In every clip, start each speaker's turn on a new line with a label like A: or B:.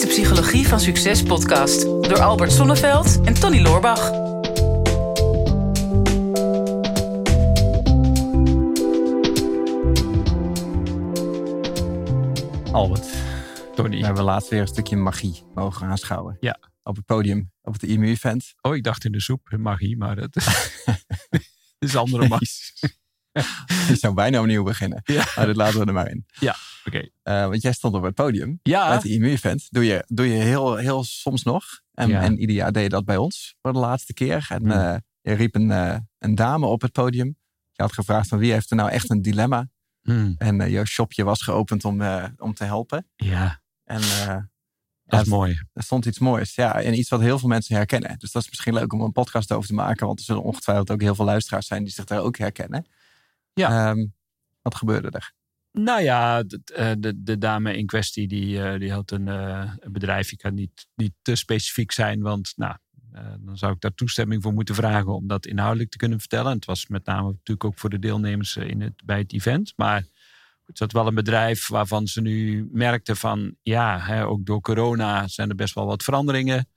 A: is de Psychologie van Succes podcast door Albert Sonneveld en Tony Loorbach.
B: Albert,
C: Tony.
B: we hebben laatst weer een stukje magie mogen aanschouwen.
C: Ja.
B: Op het podium, op het IMU-event.
C: Oh, ik dacht in de soep, magie, maar dat is andere magie.
B: Je zou bijna opnieuw beginnen.
C: Ja.
B: Maar dit laten we er maar in.
C: Ja, oké.
B: Eh, want jij stond op het podium bij
C: Ja,
B: het IMU-event. Doe je, doe je heel, heel soms nog. En,
C: Ja.
B: en ieder jaar deed je dat bij ons voor de laatste keer. En
C: Hmm.
B: eh, je riep een, eh, een dame op het podium. Je had gevraagd van wie heeft er nou echt een dilemma.
C: Hm,
B: En eh, je shopje was geopend om, eh, om te helpen.
C: ja
B: En eh,
C: dat is
B: ja,
C: mooi.
B: er stond iets moois. Ja, en iets wat heel veel mensen herkennen. Dus dat is misschien leuk om een podcast over te maken. Want er zullen ongetwijfeld ook heel veel luisteraars zijn die zich daar ook herkennen.
C: Ja.
B: Ehm, wat gebeurde er?
C: Nou ja, de, eh, de, de dame in kwestie die, eh, die had een, eh, bedrijf. Ik kan niet, niet te specifiek zijn, want nou, dan zou ik daar toestemming voor moeten vragen om dat inhoudelijk te kunnen vertellen. En het was met name natuurlijk ook voor de deelnemers in het, bij het event. Maar het zat wel een bedrijf waarvan ze nu merkten van ja, hè, ook door corona zijn er best wel wat veranderingen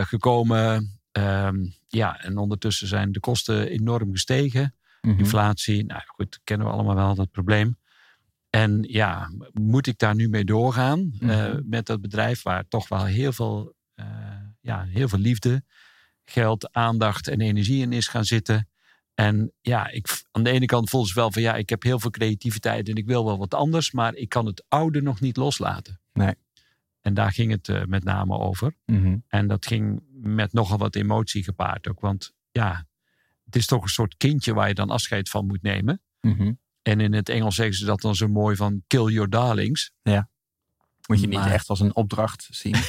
C: gekomen. Ehm, ja, en ondertussen zijn de kosten enorm gestegen.
B: Mhm.
C: Inflatie, nou goed, kennen we allemaal wel dat probleem. En ja, moet ik daar nu mee doorgaan eh,
B: Mhm.
C: met dat bedrijf waar toch wel heel veel, eh, ja, heel veel liefde, geld, aandacht en energie in is gaan zitten. En ja, ik, aan de ene kant voel ze wel van ja, ik heb heel veel creativiteit en ik wil wel wat anders, maar ik kan het oude nog niet loslaten.
B: Nee.
C: En daar ging het eh, met name over.
B: Mhm.
C: En dat ging met nogal wat emotie gepaard ook. Want ja, het is toch een soort kindje waar je dan afscheid van moet nemen.
B: Mhm.
C: En in het Engels zeggen ze dat dan zo mooi van kill your darlings.
B: Moet je niet
C: Maar-
B: echt als een opdracht zien.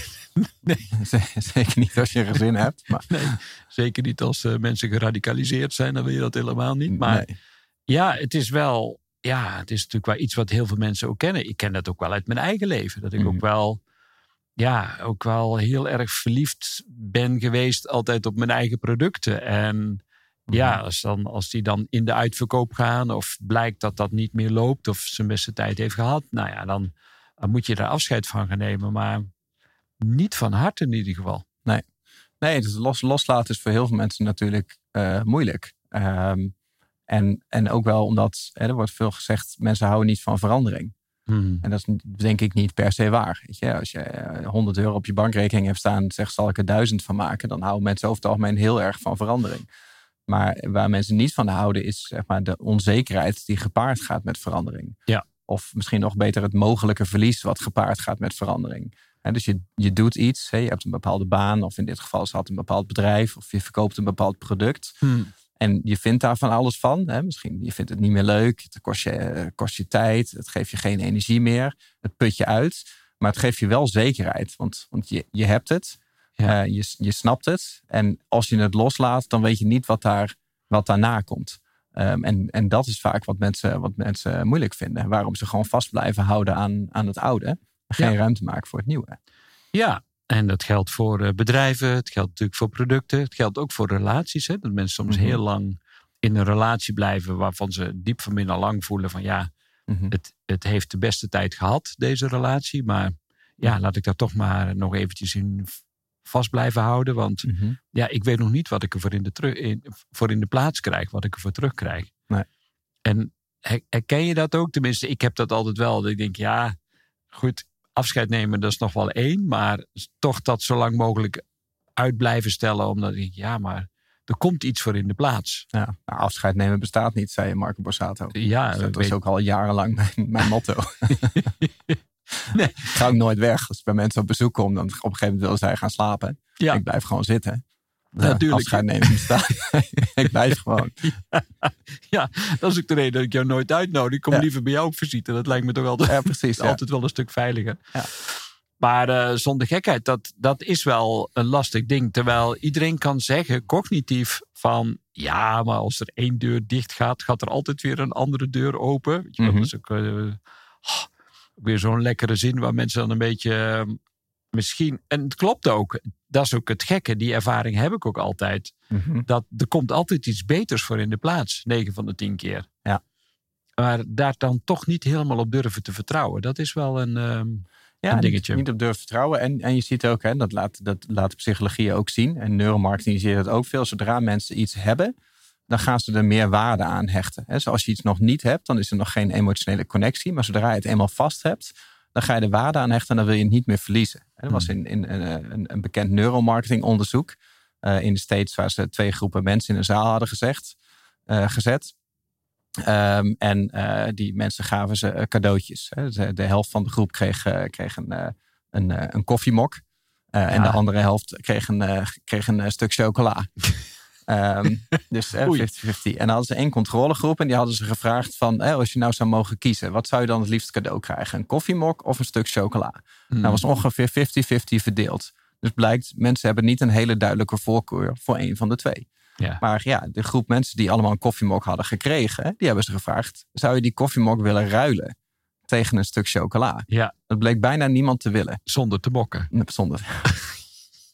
C: Nee.
B: Zeker niet als je een gezin hebt. Maar,
C: Nee, zeker niet als eh, mensen geradicaliseerd zijn, dan wil je dat helemaal niet. Maar
B: nee.
C: ja, het is wel, ja, het is natuurlijk wel iets wat heel veel mensen ook kennen. Ik ken dat ook wel uit mijn eigen leven. Dat ik
B: Mhm.
C: ook wel, ja, ook wel heel erg verliefd ben geweest altijd op mijn eigen producten. En ja, als, dan, als die dan in de uitverkoop gaan of blijkt dat dat niet meer loopt of zijn beste tijd heeft gehad, nou ja, dan, dan moet je daar afscheid van gaan nemen. Maar niet van harte in ieder geval.
B: Nee, dus los, loslaten is voor heel veel mensen natuurlijk eh, moeilijk. Ehm, en, en ook wel omdat, hè, er wordt veel gezegd, mensen houden niet van verandering.
C: Hmm.
B: En dat is denk ik niet per se waar. Weet je? Als je eh, 100 euro op je bankrekening hebt staan zegt zal ik er 1000 van maken, dan houden mensen over het algemeen heel erg van verandering. Maar waar mensen niet van houden is zeg maar, de onzekerheid die gepaard gaat met verandering.
C: Ja.
B: Of misschien nog beter het mogelijke verlies wat gepaard gaat met verandering. Dus je, je doet iets, je hebt een bepaalde baan, of in dit geval ze had een bepaald bedrijf, of je verkoopt een bepaald product.
C: Hmm.
B: En je vindt daar van alles van. Hè? Misschien je vindt het niet meer leuk. Het kost je, kost je tijd. Het geeft je geen energie meer. Het put je uit. Maar het geeft je wel zekerheid. Want, want je, je hebt het.
C: Ja.
B: Eh, je, je snapt het. En als je het loslaat, dan weet je niet wat, daar, wat daarna komt. Ehm, en, en dat is vaak wat mensen, wat mensen moeilijk vinden. Waarom ze gewoon vast blijven houden aan, aan het oude. En geen
C: Ja.
B: ruimte maken voor het nieuwe.
C: Ja, en dat geldt voor eh, bedrijven, het geldt natuurlijk voor producten, het geldt ook voor relaties. Hè? Dat mensen soms
B: Mhm.
C: heel lang in een relatie blijven waarvan ze diep van binnen lang voelen van ja,
B: Mhm.
C: het, het heeft de beste tijd gehad, deze relatie. Maar ja, laat ik daar toch maar nog eventjes in vast blijven houden. Want
B: Mhm.
C: ja, ik weet nog niet wat ik ervoor in de, terug, in, voor in de plaats krijg, wat ik ervoor terugkrijg.
B: Nee.
C: En her- herken je dat ook? Tenminste, ik heb dat altijd wel. Dat ik denk, ja, goed, afscheid nemen, dat is nog wel één. Maar toch dat zo lang mogelijk uit blijven stellen. Omdat ik ja, maar er komt iets voor in de plaats.
B: Ja, nou, afscheid nemen bestaat niet, zei Marco Borsato.
C: Ja,
B: Dus dat
C: weet-
B: ook al jarenlang mijn, mijn motto.
C: Nee.
B: Ik ga ook nooit weg. Als ik bij mensen op bezoek kom, dan op een gegeven moment willen zij gaan slapen.
C: Ja.
B: Ik blijf gewoon zitten.
C: Natuurlijk.
B: Afscheid nemen bestaat. ik blijf gewoon.
C: ja, dat is ook de reden dat ik jou nooit uitnodig. Ik kom
B: Ja.
C: liever bij jou op visite. Dat lijkt me toch altijd,
B: Ja, precies. Ja.
C: altijd wel een stuk veiliger.
B: Ja.
C: Maar eh, zonder gekheid, dat, dat is wel een lastig ding. Terwijl iedereen kan zeggen, cognitief, van ja, maar als er één deur dicht gaat, gaat er altijd weer een andere deur open. Je wel,
B: Mhm.
C: Dat is ook eh, oh, weer zo'n lekkere zin waar mensen dan een beetje eh, misschien. En het klopt ook. Dat is ook het gekke. Die ervaring heb ik ook altijd.
B: Mhm.
C: Dat er komt altijd iets beters voor in de plaats. 9 van de 10 keer.
B: Ja.
C: Maar daar dan toch niet helemaal op durven te vertrouwen. Dat is wel een. ehm, een dingetje.
B: Niet, niet op durven vertrouwen. En, en je ziet ook, hè, dat, laat, dat laat psychologie ook zien. En neuromarketing zie je dat ook veel. Zodra mensen iets hebben, dan gaan ze er meer waarde aan hechten. Hè. Zoals je iets nog niet hebt, dan is er nog geen emotionele connectie. Maar zodra je het eenmaal vast hebt, dan ga je er waarde aan hechten en dan wil je het niet meer verliezen. Er was in, in, een, een bekend neuromarketing onderzoek uh, in de States waar ze twee groepen mensen in een zaal hadden gezegd, uh, gezet. Um, en uh, die mensen gaven ze cadeautjes. De, de, helft van de groep kreeg, kreeg een, een, een koffiemok. Ja. En de andere helft kreeg een, kreeg een stuk chocola. um, dus 50-50. en dan hadden ze één controlegroep en die hadden ze gevraagd van... als je nou zou mogen kiezen, wat zou je dan het liefst cadeau krijgen? Een koffiemok of een stuk chocola? Hmm. Nou was ongeveer 50-50 verdeeld. Dus blijkt, mensen hebben niet een hele duidelijke voorkeur voor één van de twee. Ja. Maar ja, de groep mensen die allemaal een koffiemok hadden gekregen, die hebben ze gevraagd: zou je die koffiemok willen ruilen tegen een stuk chocola?
C: Ja.
B: Dat bleek bijna niemand te willen.
C: Zonder te mokken.
B: Zonder.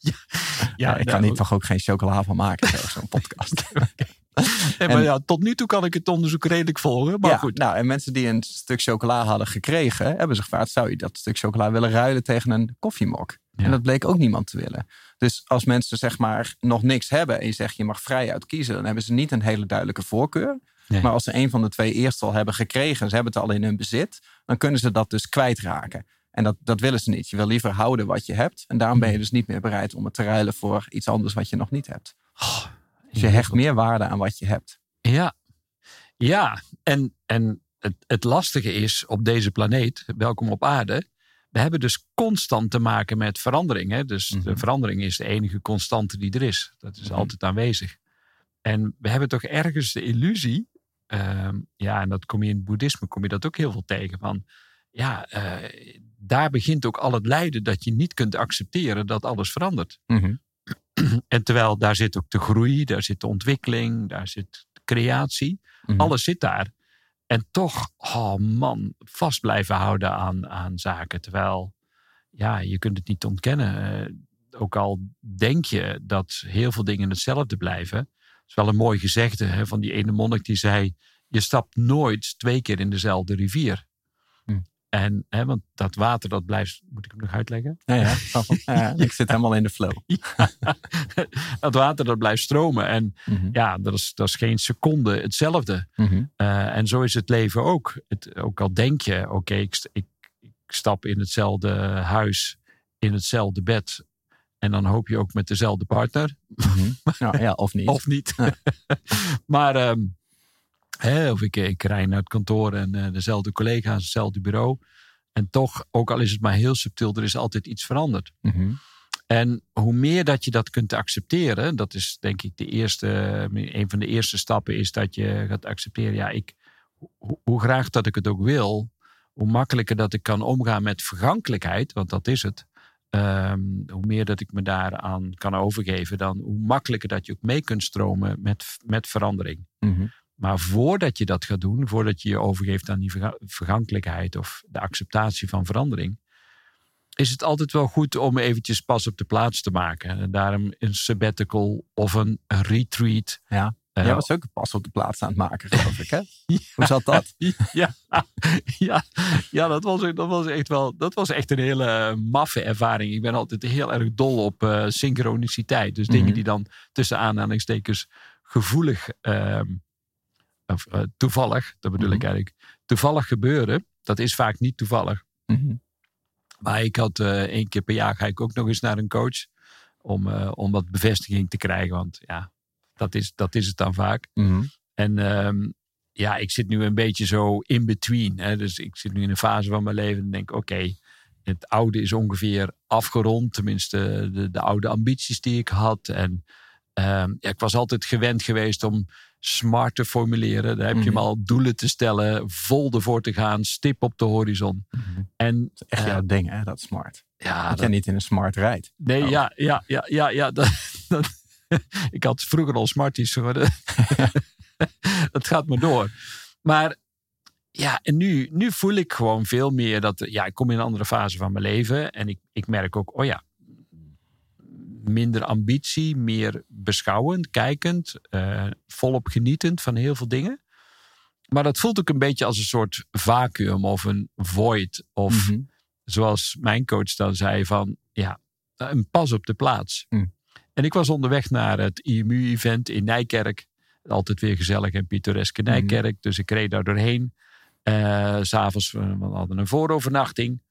B: ja. ja, ik kan hier toch ook geen chocola van maken, zo'n podcast.
C: maar en, ja, tot nu toe kan ik het onderzoek redelijk volgen. Maar goed.
B: Nou, en mensen die een stuk chocola hadden gekregen, hebben ze gevraagd: zou je dat stuk chocola willen ruilen tegen een koffiemok? En dat bleek ook niemand te willen. Dus als mensen zeg maar nog niks hebben en je zegt je mag vrij uitkiezen, dan hebben ze niet een hele duidelijke voorkeur. Maar als ze een van de twee eerst al hebben gekregen, ze hebben het al in hun bezit, dan kunnen ze dat dus kwijtraken. En dat, dat willen ze niet. Je wil liever houden wat je hebt. En daarom ben je dus niet meer bereid om het te ruilen voor iets anders wat je nog niet hebt. Oh, dus je hecht meer waarde aan wat je hebt.
C: Ja, ja. En, en het, het lastige is op deze planeet, welkom op aarde, we hebben dus constant te maken met verandering. Hè? Dus de mhm. verandering is de enige constante die er is. Dat is mhm. altijd aanwezig. En we hebben toch ergens de illusie, ehm, ja, en dat kom je in het boeddhisme, kom je dat ook heel veel tegen, van ja, eh, daar begint ook al het lijden dat je niet kunt accepteren dat alles verandert. Mhm. En terwijl daar zit ook de groei, daar zit de ontwikkeling, daar zit de creatie. Alles zit daar. En toch, oh man, vast blijven houden aan, aan zaken. Terwijl, ja, je kunt het niet ontkennen. Uh, ook al denk je dat heel veel dingen hetzelfde blijven. Het is wel een mooi gezegde hè, van die ene monnik die zei: Je stapt nooit twee keer in dezelfde rivier. En, hè, want dat water dat blijft, moet ik hem nog uitleggen?
B: Ja, ja, ja ik zit helemaal in de flow.
C: dat water dat blijft stromen. En mhm. ja, dat is, dat is geen seconde hetzelfde. Mhm. Eh, en zo is het leven ook. Het, ook al denk je, oké, ik, ik, ik, stap in hetzelfde huis, in hetzelfde bed. En dan hoop je ook met dezelfde partner.
B: Mm ja, of niet.
C: of niet. maar um, of ik, ik rij naar het kantoor en uh, dezelfde collega's, hetzelfde bureau. En toch, ook al is het maar heel subtiel, er is altijd iets veranderd. Mhm. En hoe meer dat je dat kunt accepteren, dat is denk ik de eerste, een van de eerste stappen, is dat je gaat accepteren, ja, ik, hoe, hoe graag dat ik het ook wil, hoe makkelijker dat ik kan omgaan met vergankelijkheid, want dat is het. Ehm, hoe meer dat ik me daaraan kan overgeven, dan hoe makkelijker dat je ook mee kunt stromen met, met verandering. Mm maar voordat je dat gaat doen, voordat je je overgeeft aan die vergankelijkheid of de acceptatie van verandering, is het altijd wel goed om eventjes pas op de plaats te maken. En daarom een sabbatical of een retreat.
B: Ja. Uh, Jij was ook pas op de plaats aan het maken, geloof ik. Hè? Hoe zat dat?
C: Ja, ja, ja dat, was, dat, was echt wel, dat was echt een hele maffe ervaring. Ik ben altijd heel erg dol op uh, synchroniciteit. Dus dingen mhm. die dan tussen aanhalingstekens gevoelig uh, of uh, toevallig, dat bedoel ik mhm. eigenlijk, toevallig gebeuren. Dat is vaak niet toevallig. Mhm. Maar ik had uh, één keer per jaar ga ik ook nog eens naar een coach. Om, uh, om wat bevestiging te krijgen. Want ja, dat is, dat is het dan vaak. Mhm. En um, ja, ik zit nu een beetje zo in between. Hè? Dus ik zit nu in een fase van mijn leven en denk: oké, het oude is ongeveer afgerond. Tenminste, de, de oude ambities die ik had. En um, ja, ik was altijd gewend geweest om smart te formuleren. Daar heb je hem mhm. al doelen te stellen, vol ervoor te gaan, stip op de horizon.
B: Mhm. En, dat is echt jouw uh, ding, hè, dat smart. Ja, dat, jij niet in een smart rijdt.
C: Nee, oh. ja, ja, ja, ja, ja. Dat, ik had vroeger al smarties geworden. dat gaat me door. Maar ja, en nu, nu voel ik gewoon veel meer dat, ja, ik kom in een andere fase van mijn leven. En ik, ik merk ook, oh ja, minder ambitie, meer beschouwend, kijkend, uh, volop genietend van heel veel dingen. Maar dat voelt ook een beetje als een soort vacuüm of een void. Of mhm. zoals mijn coach dan zei van ja, een pas op de plaats.
B: Hmm.
C: En ik was onderweg naar het IMU-event in Nijkerk. Altijd weer gezellig en pittoreske Nijkerk. Dus ik reed daar doorheen. Uh, S'avonds, we hadden een voorovernachting.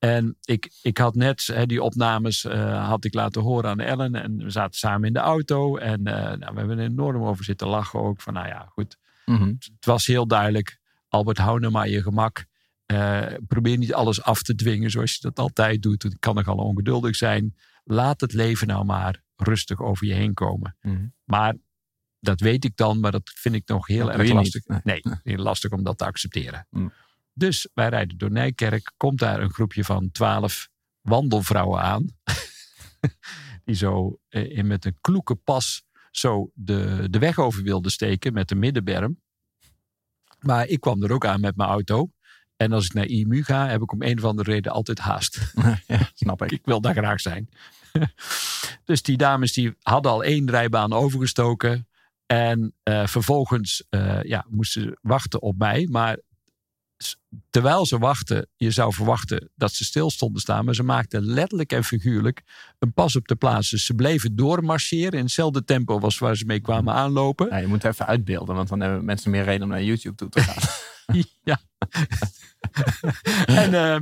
C: En ik, ik had net hè, die opnames uh, had ik laten horen aan Ellen. En we zaten samen in de auto. En uh, nou, we hebben er enorm over zitten lachen ook. Van nou ja, goed.
B: Mhm.
C: Het was heel duidelijk. Albert, hou nou maar je gemak. Uh, probeer niet alles af te dwingen zoals je dat altijd doet. Het kan nogal ongeduldig zijn. Laat het leven nou maar rustig over je heen komen.
B: Mhm.
C: Maar dat weet ik dan, maar dat vind ik nog heel
B: Dat
C: erg lastig. Nee, heel lastig om dat te accepteren.
B: Mm.
C: Dus wij rijden door Nijkerk. Komt daar een groepje van twaalf wandelvrouwen aan. Die zo eh, in met een kloeke pas zo de, de weg over wilden steken met de middenberm. Maar ik kwam er ook aan met mijn auto. En als ik naar IMU ga, heb ik om een of andere reden altijd haast.
B: ja, snap ik.
C: Ik wil daar graag zijn. dus die dames die hadden al één rijbaan overgestoken. En eh, vervolgens eh, ja, moesten ze wachten op mij. Maar terwijl ze wachten, je zou verwachten dat ze stil stonden staan. Maar ze maakten letterlijk en figuurlijk een pas op de plaats. Dus ze bleven doormarcheren in hetzelfde tempo als waar ze mee kwamen aanlopen.
B: Ja, je moet even uitbeelden, want dan hebben mensen meer reden om naar YouTube toe te gaan.
C: ja. en eh,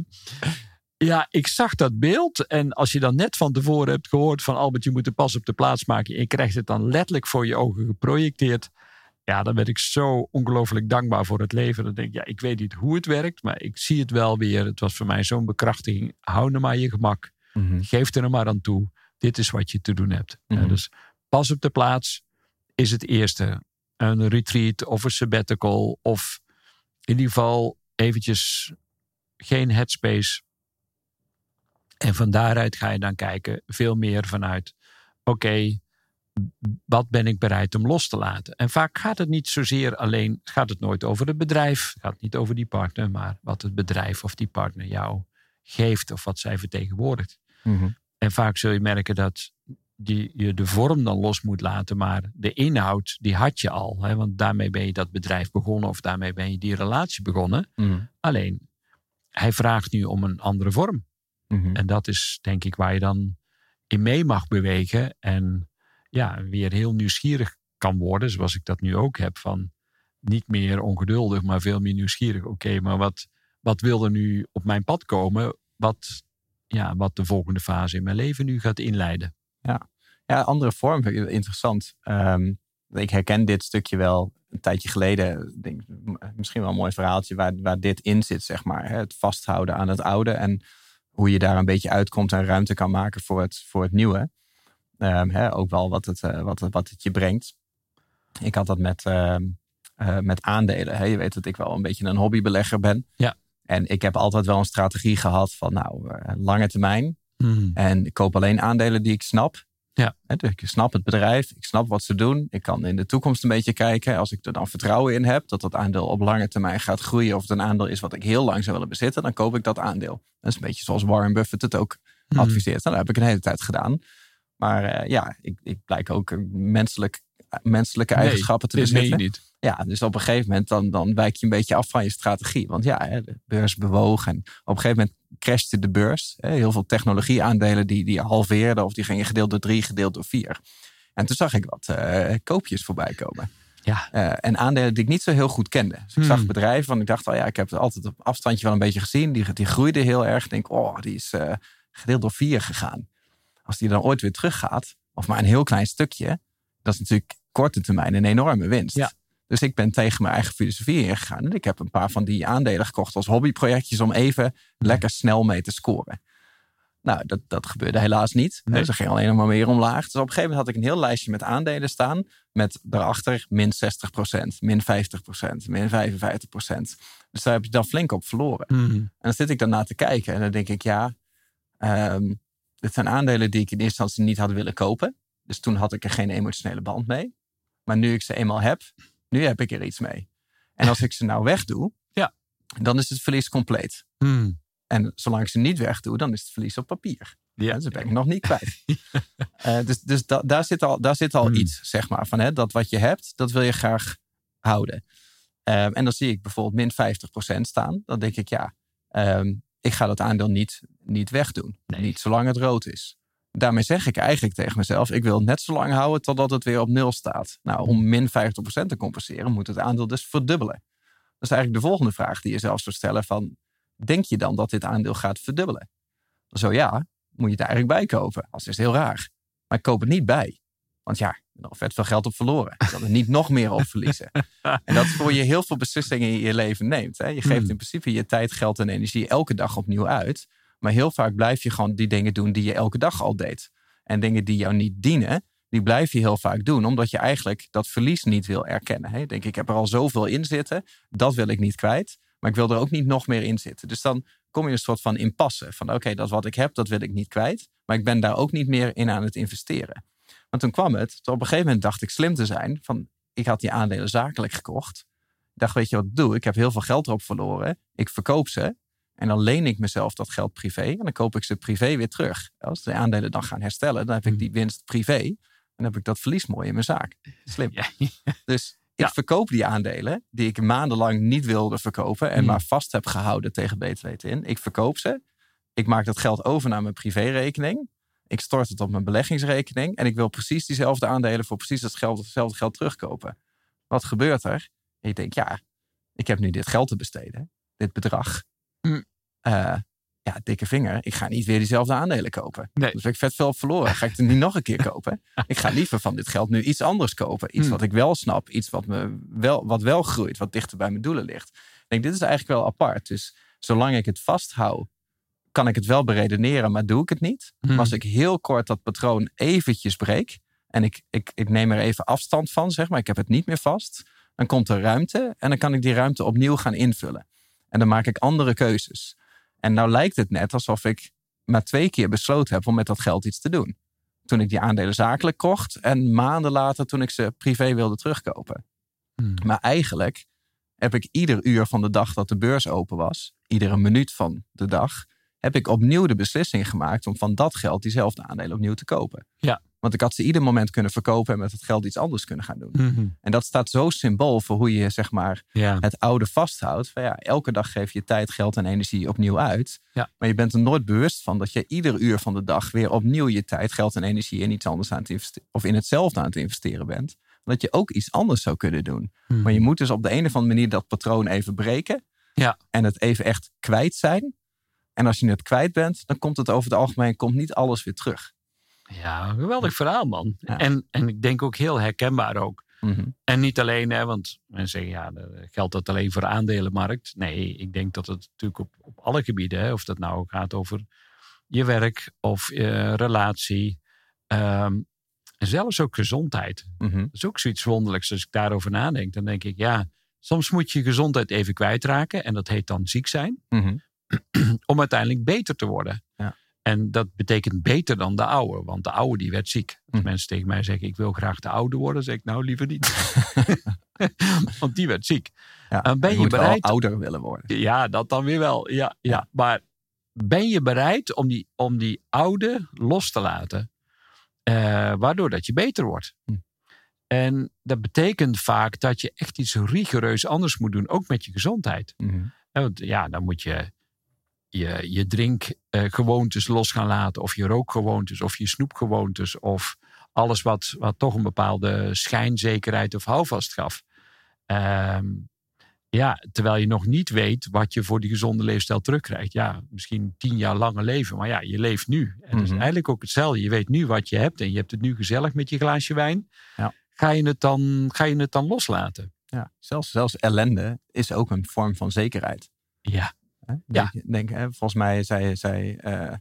C: ja, ik zag dat beeld. En als je dan net van tevoren hebt gehoord van Albert, je moet de pas op de plaats maken. En je krijgt het dan letterlijk voor je ogen geprojecteerd. Ja, dan ben ik zo ongelooflijk dankbaar voor het leven. Dan denk ik, ja, ik weet niet hoe het werkt, maar ik zie het wel weer. Het was voor mij zo'n bekrachtiging. Hou nou maar je gemak.
B: Mhm.
C: Geef er nou maar aan toe. Dit is wat je te doen hebt. Ja,
B: Mhm.
C: dus pas op de plaats is het eerste. Een retreat of een sabbatical. Of in ieder geval eventjes geen headspace. En van daaruit ga je dan kijken veel meer vanuit... Oké, wat ben ik bereid om los te laten? En vaak gaat het niet zozeer alleen... Gaat het nooit over het bedrijf. Gaat het niet over die partner. Maar wat het bedrijf of die partner jou geeft. Of wat zij vertegenwoordigt.
B: Mhm.
C: En vaak zul je merken dat die, je de vorm dan los moet laten, maar de inhoud, die had je al. Hè? Want daarmee ben je dat bedrijf begonnen of daarmee ben je die relatie begonnen.
B: Mhm.
C: Alleen, hij vraagt nu om een andere vorm.
B: Mhm.
C: En dat is denk ik waar je dan in mee mag bewegen. En ja, weer heel nieuwsgierig kan worden, zoals ik dat nu ook heb. Van niet meer ongeduldig, maar veel meer nieuwsgierig. Oké, maar wat, wat wil er nu op mijn pad komen? Wat, ja, wat de volgende fase in mijn leven nu gaat inleiden.
B: Ja, andere vorm interessant. Ehm, ik herken dit stukje wel een tijdje geleden. Denk, misschien wel een mooi verhaaltje waar, waar dit in zit, zeg maar. Het vasthouden aan het oude en hoe je daar een beetje uitkomt en ruimte kan maken voor het, voor het nieuwe. Ehm, hè, ook wel wat het, eh, wat, wat het je brengt. Ik had dat met, ehm, eh, met aandelen. Hè. Je weet dat ik wel een beetje een hobbybelegger ben.
C: Ja.
B: En ik heb altijd wel een strategie gehad van nou, eh, lange termijn.
C: Hmm.
B: En ik koop alleen aandelen die ik snap.
C: Ja.
B: Hè, dus ik snap het bedrijf, ik snap wat ze doen. Ik kan in de toekomst een beetje kijken. Als ik er dan vertrouwen in heb dat dat aandeel op lange termijn gaat groeien. Of het een aandeel is wat ik heel lang zou willen bezitten. Dan koop ik dat aandeel. Dat is een beetje zoals Warren Buffett het ook
C: Hmm.
B: adviseert. Nou, dat heb ik een hele tijd gedaan. Maar eh, ja, ik, ik blijk ook menselijk, menselijke
C: Nee,
B: eigenschappen te bezitten.
C: niet.
B: Ja, dus op een gegeven moment dan, dan wijk je een beetje af van je strategie. Want ja, de beurs bewoog en op een gegeven moment crashte de beurs. Heel veel technologieaandelen die, die halveerden of die gingen gedeeld door drie, gedeeld door vier. En toen zag ik wat eh, koopjes voorbij komen.
C: Ja.
B: Eh, en aandelen die ik niet zo heel goed kende. Dus ik zag
C: Hmm.
B: bedrijven van ik dacht, oh ja, ik heb het altijd op afstandje wel een beetje gezien. Die, die groeide heel erg. Ik denk, oh, die is gedeeld door vier gegaan. Als die dan ooit weer teruggaat, of maar een heel klein stukje, dat is natuurlijk korte termijn een enorme winst.
C: Ja.
B: Dus ik ben tegen mijn eigen filosofie ingegaan. En ik heb een paar van die aandelen gekocht als hobbyprojectjes om even lekker snel mee te scoren. Nou, dat, dat gebeurde helaas niet.
C: Nee.
B: Ze ging alleen nog maar meer omlaag. Dus op een gegeven moment had ik een heel lijstje met aandelen staan. Met daarachter min 60%, min 50%, min 55%. Dus daar heb je dan flink op verloren.
C: Hmm.
B: En dan zit ik daarna te kijken en dan denk ik, ja, ehm, dit zijn aandelen die ik in eerste instantie niet had willen kopen. Dus toen had ik er geen emotionele band mee. Maar nu ik ze eenmaal heb, nu heb ik er iets mee. En als ik ze nou wegdoe,
C: Ja.
B: dan is het verlies compleet.
C: Hmm.
B: En zolang ik ze niet wegdoe, dan is het verlies op papier.
C: Ja.
B: Dus dat ben ik nog niet kwijt. Eh, dus dus da- daar zit al, daar zit al
C: Hmm.
B: iets, zeg maar. Van, hè, dat wat je hebt, dat wil je graag houden. Ehm, en dan zie ik bijvoorbeeld min 50% staan. Dan denk ik, ja, ehm, ik ga dat aandeel niet, niet wegdoen.
C: Nee.
B: Niet zolang het rood is. Daarmee zeg ik eigenlijk tegen mezelf: ik wil het net zo lang houden totdat het weer op nul staat. Nou, om min 50% te compenseren, moet het aandeel dus verdubbelen. Dat is eigenlijk de volgende vraag die je zelf zou stellen: van, denk je dan dat dit aandeel gaat verdubbelen? Zo ja, moet je het eigenlijk bijkopen. Als is het heel raar. Maar ik koop het niet bij. Want ja, er nog vet veel geld op verloren. Ik kan er niet nog meer op verliezen. En dat is voor je heel veel beslissingen in je leven neemt. Hè? Je geeft
C: Hmm.
B: in principe je tijd, geld en energie elke dag opnieuw uit. Maar heel vaak blijf je gewoon die dingen doen die je elke dag al deed. En dingen die jou niet dienen, die blijf je heel vaak doen. Omdat je eigenlijk dat verlies niet wil erkennen. Hè? Je denkt, ik heb er al zoveel in zitten. Dat wil ik niet kwijt. Maar ik wil er ook niet nog meer in zitten. Dus dan kom je een soort van impasse. Van oké, dat wat ik heb, dat wil ik niet kwijt. Maar ik ben daar ook niet meer in aan het investeren. Want toen kwam het, toen op een gegeven moment dacht ik slim te zijn. Van, ik had die aandelen zakelijk gekocht. Ik dacht, weet je wat ik doe? Ik heb heel veel geld erop verloren. Ik verkoop ze. En dan leen ik mezelf dat geld privé. En dan koop ik ze privé weer terug. Als de aandelen dan gaan herstellen, dan heb ik die winst privé. En dan heb ik dat verlies mooi in mijn zaak. Slim.
C: Ja,
B: Dus ik
C: Ja.
B: verkoop die aandelen die ik maandenlang niet wilde verkopen. En
C: Hmm.
B: maar vast heb gehouden tegen BTW in. Ik verkoop ze. Ik maak dat geld over naar mijn privérekening. Ik stort het op mijn beleggingsrekening. En ik wil precies diezelfde aandelen voor precies hetzelfde geld terugkopen. Wat gebeurt er? En je denkt, ja, ik heb nu dit geld te besteden. Dit bedrag.
C: Hmm.
B: Eh, ja, dikke vinger. Ik ga niet weer diezelfde aandelen kopen.
C: Nee.
B: Dus heb ik vet veel verloren. Ga ik het niet nog een keer kopen? Ik ga liever van dit geld nu iets anders kopen. Iets
C: Hmm.
B: wat ik wel snap. Iets wat, me wel, wat wel groeit. Wat dichter bij mijn doelen ligt. Ik denk, dit is eigenlijk wel apart. Dus zolang ik het vasthoud, kan ik het wel beredeneren, maar doe ik het niet.
C: Hmm.
B: Maar als ik heel kort dat patroon eventjes breek. En ik, ik, ik neem er even afstand van, zeg maar. Ik heb het niet meer vast. Dan komt er ruimte. En dan kan ik die ruimte opnieuw gaan invullen. En dan maak ik andere keuzes. En nou lijkt het net alsof ik maar twee keer besloten heb om met dat geld iets te doen. Toen ik die aandelen zakelijk kocht en maanden later toen ik ze privé wilde terugkopen.
C: Hmm.
B: Maar eigenlijk heb ik ieder uur van de dag dat de beurs open was, iedere minuut van de dag, heb ik opnieuw de beslissing gemaakt om van dat geld diezelfde aandelen opnieuw te kopen.
C: Ja.
B: Want ik had ze ieder moment kunnen verkopen en met het geld iets anders kunnen gaan doen.
C: Mhm.
B: En dat staat zo symbool voor hoe je zeg maar
C: ja.
B: het oude vasthoudt. Van ja, elke dag geef je tijd, geld en energie opnieuw uit.
C: Ja.
B: Maar je bent er nooit bewust van dat je ieder uur van de dag weer opnieuw je tijd, geld en energie in iets anders aan het investeren. Of in hetzelfde aan het investeren bent. Dat je ook iets anders zou kunnen doen.
C: Mhm.
B: Maar je moet dus op de een of andere manier dat patroon even breken.
C: Ja.
B: En het even echt kwijt zijn. En als je het kwijt bent, dan komt het over het algemeen komt niet alles weer terug.
C: Ja, geweldig verhaal, man.
B: Ja.
C: En, en ik denk ook heel herkenbaar ook.
B: Mhm.
C: En niet alleen, hè, want mensen zeggen, ja, geldt dat alleen voor de aandelenmarkt? Nee, ik denk dat het natuurlijk op, op alle gebieden, hè, of dat nou gaat over je werk of je relatie, ehm, en zelfs ook gezondheid.
B: Mhm.
C: Dat is ook zoiets wonderlijks. Als ik daarover nadenk, dan denk ik, ja, soms moet je gezondheid even kwijtraken. En dat heet dan ziek zijn,
B: Mhm.
C: om uiteindelijk beter te worden.
B: Ja.
C: En dat betekent beter dan de oude, want de oude die werd ziek. Als
B: Mhm.
C: mensen tegen mij zeggen, ik wil graag de oude worden, zeg ik nou liever niet. want die werd ziek.
B: Ja,
C: En ben je
B: moet wel
C: bereid-
B: ouder willen worden.
C: Ja, dat dan weer wel. Ja, ja.
B: Ja.
C: Maar ben je bereid om die, om die oude los te laten? eh, waardoor dat je beter wordt.
B: Hm.
C: En dat betekent vaak dat je echt iets rigoureus anders moet doen. Ook met je gezondheid.
B: Mhm.
C: Hè, Want ja, dan moet je je, je drinkgewoontes los gaan laten. Of je rookgewoontes. Of je snoepgewoontes. Of alles wat, wat toch een bepaalde schijnzekerheid of houvast gaf. Ehm, ja, terwijl je nog niet weet wat je voor die gezonde leefstijl terugkrijgt. Ja, misschien tien jaar langer leven. Maar ja, je leeft nu. En dat is
B: Mhm.
C: eigenlijk ook hetzelfde. Je weet nu wat je hebt. En je hebt het nu gezellig met je glaasje wijn.
B: Ja.
C: Ga, je het dan, ga je het dan loslaten?
B: Ja, zelfs, zelfs ellende is ook een vorm van zekerheid.
C: Ja.
B: Hè? Denk, denk, hè, volgens mij zei, zei eh,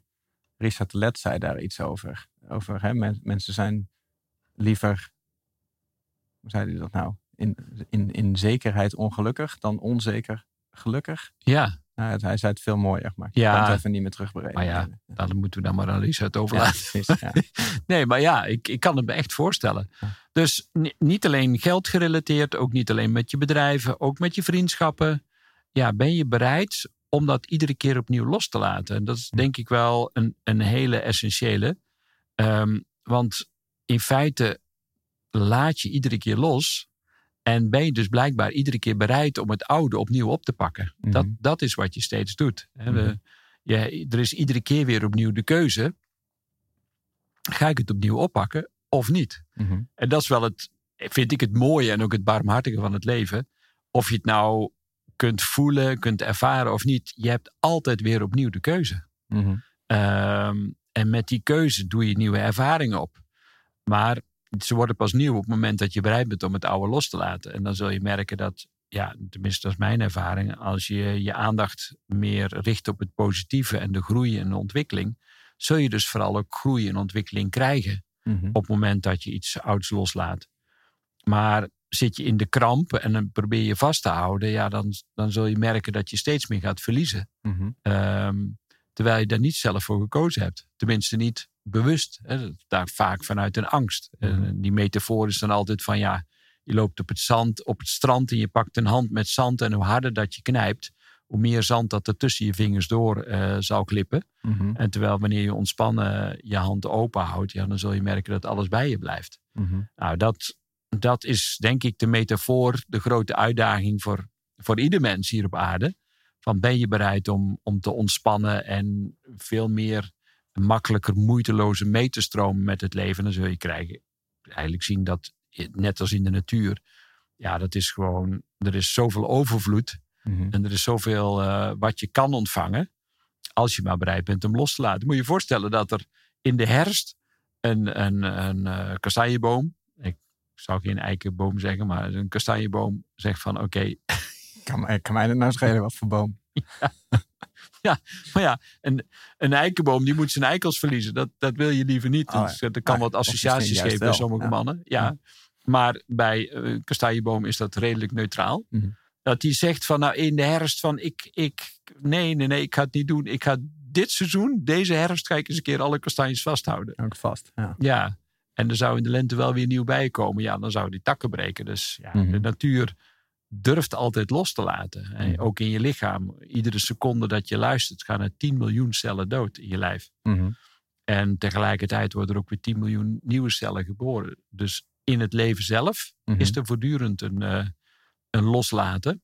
B: Richard Let zei daar iets over. over hè, men- mensen zijn liever, hoe zei hij dat nou? In, in, in zekerheid ongelukkig dan onzeker gelukkig.
C: Ja,
B: Nou, het- hij zei het veel mooier, maar ik
C: Ja.
B: kan het even niet meer terugberekenen.
C: Maar ja, dan moeten we dan maar aan Richard
B: Ja,
C: overlaten.
B: precies, ja.
C: Nee, maar ja, ik, ik kan het me echt voorstellen.
B: Ja.
C: Dus ni- niet alleen geld gerelateerd, ook niet alleen met je bedrijven, ook met je vriendschappen. Ja, ben je bereid om dat iedere keer opnieuw los te laten? En dat is denk ik wel een, een hele essentiële. Ehm, want in feite laat je iedere keer los. En ben je dus blijkbaar iedere keer bereid om het oude opnieuw op te pakken.
B: Mhm.
C: Dat, dat is wat je steeds doet.
B: Mhm.
C: je, er is iedere keer weer opnieuw de keuze. Ga ik het opnieuw oppakken of niet?
B: Mhm.
C: En dat is wel het, vind ik het mooie en ook het barmhartige van het leven. Of je het nou kunt voelen, kunt ervaren of niet. Je hebt altijd weer opnieuw de keuze.
B: Mhm.
C: Ehm, en met die keuze doe je nieuwe ervaringen op. Maar ze worden pas nieuw op het moment dat je bereid bent om het oude los te laten. En dan zul je merken dat, ja, tenminste dat is mijn ervaring, als je je aandacht meer richt op het positieve en de groei en de ontwikkeling, zul je dus vooral ook groei en ontwikkeling krijgen
B: Mhm.
C: op het moment dat je iets ouds loslaat. Maar zit je in de kramp en dan probeer je vast te houden, ja, dan, dan zul je merken dat je steeds meer gaat verliezen.
B: Mhm.
C: Ehm, terwijl je daar niet zelf voor gekozen hebt. Tenminste niet bewust. Hè. Daar vaak vanuit een angst. En
B: Mhm.
C: die metafoor is dan altijd van ja, je loopt op het zand, op het strand en je pakt een hand met zand en hoe harder dat je knijpt, hoe meer zand dat er tussen je vingers door eh, zal klippen.
B: Mhm.
C: En terwijl wanneer je ontspannen je hand open houdt, ja, dan zul je merken dat alles bij je blijft. Nou, dat, dat is denk ik de metafoor, de grote uitdaging voor, voor ieder mens hier op aarde. Van ben je bereid om, om te ontspannen en veel meer makkelijker, moeiteloze mee te stromen met het leven? Dan zul je krijgen, eigenlijk zien dat, net als in de natuur, ja, dat is gewoon, er is zoveel overvloed
B: Mhm.
C: en er is zoveel eh, wat je kan ontvangen. Als je maar bereid bent om los te laten. Moet je je voorstellen dat er in de herfst een, een, een eh, kastanjeboom. Ik zou geen eikenboom zeggen, maar een kastanjeboom zegt van oké.
B: Kan, mij- kan mij het nou schelen wat voor boom?
C: maar ja, een, een eikenboom die moet zijn eikels verliezen. Dat, dat wil je liever niet.
B: Oh ja.
C: Dus, eh, dat kan
B: Ah,
C: wat associaties geven bij sommige
B: ja.
C: mannen. Ja.
B: Ja.
C: Maar bij eh, een kastanjeboom is dat redelijk neutraal.
B: Mhm.
C: Dat die zegt van nou in de herfst van ik, ik, nee, nee, nee, ik ga het niet doen. Ik ga dit seizoen, deze herfst, ga ik eens een keer alle kastanjes vasthouden.
B: Ook vast. Ja.
C: Ja, en er zou in de lente wel weer nieuw bij komen. Ja, dan zouden die takken breken. Dus ja,
B: Mhm.
C: de natuur durft altijd los te laten. En
B: Mhm.
C: ook in je lichaam. Iedere seconde dat je luistert, gaan er 10 miljoen cellen dood in je lijf.
B: Mhm.
C: En tegelijkertijd worden er ook weer 10 miljoen nieuwe cellen geboren. Dus in het leven zelf
B: Mhm.
C: is er voortdurend een, eh, een loslaten.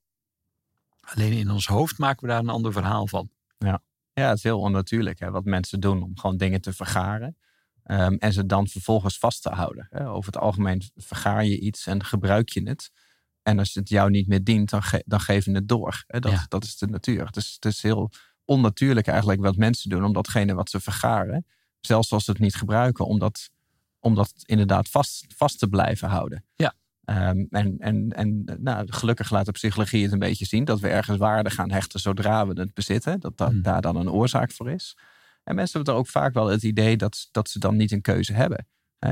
C: Alleen in ons hoofd maken we daar een ander verhaal van.
B: Ja, het is heel onnatuurlijk hè, wat mensen doen om gewoon dingen te vergaren. Ehm, en ze dan vervolgens vast te houden. Hè. Over het algemeen vergaar je iets en gebruik je het. En als het jou niet meer dient, dan, ge- dan geef je het door. Hè. Dat,
C: Ja.
B: dat is de natuur. Dus het is heel onnatuurlijk eigenlijk wat mensen doen om datgene wat ze vergaren, zelfs als ze het niet gebruiken, om dat, om dat inderdaad vast, vast te blijven houden.
C: Ja.
B: Ehm, en en, en nou, gelukkig laat de psychologie het een beetje zien dat we ergens waarde gaan hechten zodra we het bezitten. Dat, dat
C: Hmm.
B: daar dan een oorzaak voor is. En mensen hebben er ook vaak wel het idee dat, dat ze dan niet een keuze hebben.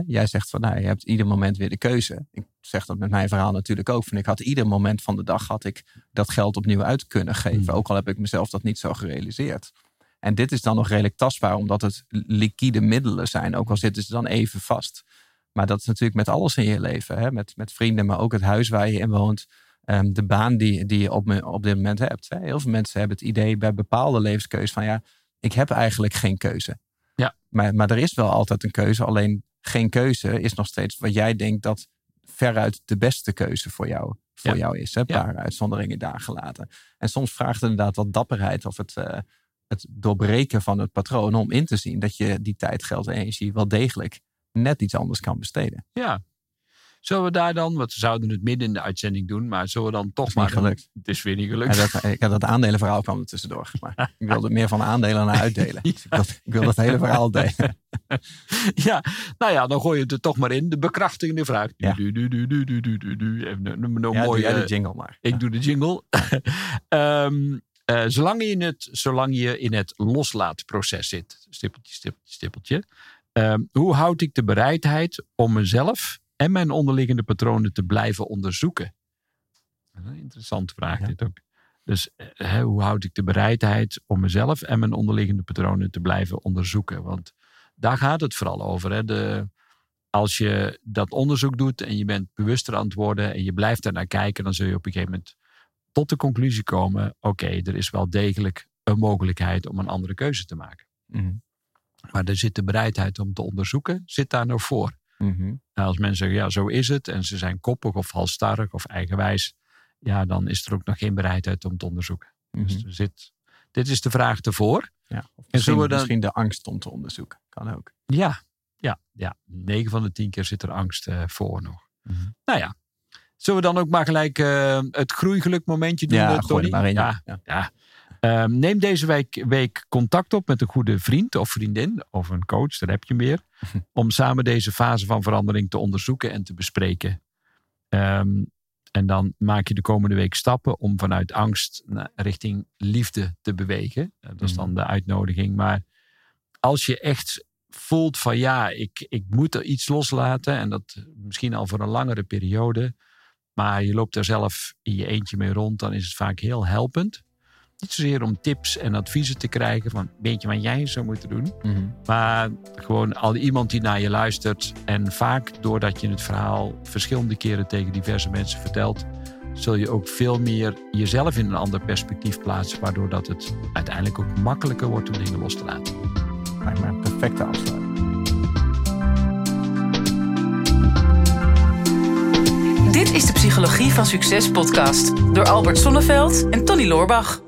B: Jij zegt van nou, je hebt ieder moment weer de keuze. Ik zeg dat met mijn verhaal natuurlijk ook. Van ik had ieder moment van de dag had ik dat geld opnieuw uit kunnen geven.
C: Hmm.
B: Ook al heb ik mezelf dat niet zo gerealiseerd. En dit is dan nog redelijk tastbaar, omdat het liquide middelen zijn. Ook al zitten ze dan even vast. Maar dat is natuurlijk met alles in je leven. Hè? Met, met vrienden, maar ook het huis waar je in woont. ehm, de baan die, die je op, op dit moment hebt. Hè? Heel veel mensen hebben het idee bij bepaalde levenskeuzes van ja, ik heb eigenlijk geen keuze.
C: Ja.
B: Maar, maar er is wel altijd een keuze. Alleen geen keuze is nog steeds wat jij denkt dat veruit de beste keuze voor jou, voor
C: Ja.
B: jou is. Hè?
C: Ja.
B: paar uitzonderingen daar gelaten. En soms vraagt het inderdaad wat dapperheid of het, eh, het doorbreken van het patroon om in te zien dat je die tijd, geld en energie wel degelijk net iets anders kan besteden.
C: Ja. Zullen we daar dan, want we zouden het midden in de uitzending doen, maar zullen we dan toch maar.
B: gelukt.
C: Het is weer niet gelukt.
B: Dat, ik had dat aandelenverhaal kwam er tussendoor. Maar ik wilde meer van aandelen naar uitdelen. Dus ik, wilde, ik wilde het hele verhaal delen.
C: Ja, nou ja, dan gooi je het er toch maar in. De bekrachtigende vraag.
B: Ja.
C: Du, du, du, du, du, du, du. Even een, een, een
B: Ja, doe
C: mooie,
B: jij de jingle maar.
C: Ik doe de jingle. Ehm, eh, zolang, je in het, zolang je in het loslaatproces zit, stippeltje, stippeltje, stippeltje. ehm, hoe houd ik de bereidheid om mezelf en mijn onderliggende patronen te blijven onderzoeken? Een interessante vraag
B: Ja.
C: dit ook. Dus eh, hè, hoe houd ik de bereidheid om mezelf en mijn onderliggende patronen te blijven onderzoeken? Want daar gaat het vooral over. Hè? De, als je dat onderzoek doet en je bent bewuster aan het worden en je blijft daar naar kijken, dan zul je op een gegeven moment tot de conclusie komen: oké, er is wel degelijk een mogelijkheid om een andere keuze te maken.
B: Mhm.
C: Maar er zit de bereidheid om te onderzoeken, zit daar nog voor.
B: Mhm.
C: Nou, als mensen zeggen, ja, zo is het, en ze zijn koppig of halstarrig of eigenwijs, ja, dan is er ook nog geen bereidheid om te onderzoeken. Dus
B: Mhm.
C: er zit, dit is de vraag ervoor.
B: Ja, of misschien, misschien de angst om te onderzoeken. Kan ook.
C: Ja, ja, ja. 9 van de 10 keer zit er angst uh, voor nog. Mm -hmm. Nou ja. Zullen we dan ook maar gelijk uh, het groeigeluk momentje doen,
B: ja,
C: Tony?
B: Maar in,
C: ja, ja. ja. Um, neem deze week, week, contact op met een goede vriend of vriendin of een coach, daar heb je meer. om samen deze fase van verandering te onderzoeken en te bespreken. Um, en dan maak je de komende week stappen om vanuit angst richting liefde te bewegen. Dat is dan de uitnodiging. Maar als je echt voelt van ja, ik, ik moet er iets loslaten. En dat misschien al voor een langere periode. Maar je loopt er zelf in je eentje mee rond. Dan is het vaak heel helpend. Niet zozeer om tips en adviezen te krijgen van weet je wat jij zou moeten doen.
B: Mm -hmm.
C: Maar gewoon al iemand die naar je luistert. En vaak doordat je het verhaal verschillende keren tegen diverse mensen vertelt. Zul je ook veel meer jezelf in een ander perspectief plaatsen. Waardoor dat het uiteindelijk ook makkelijker wordt om dingen los te laten.
B: Lijkt me een perfecte afsluiting.
A: Dit is de Psychologie van Succes podcast door Albert Sonneveld en Tony Loorbach.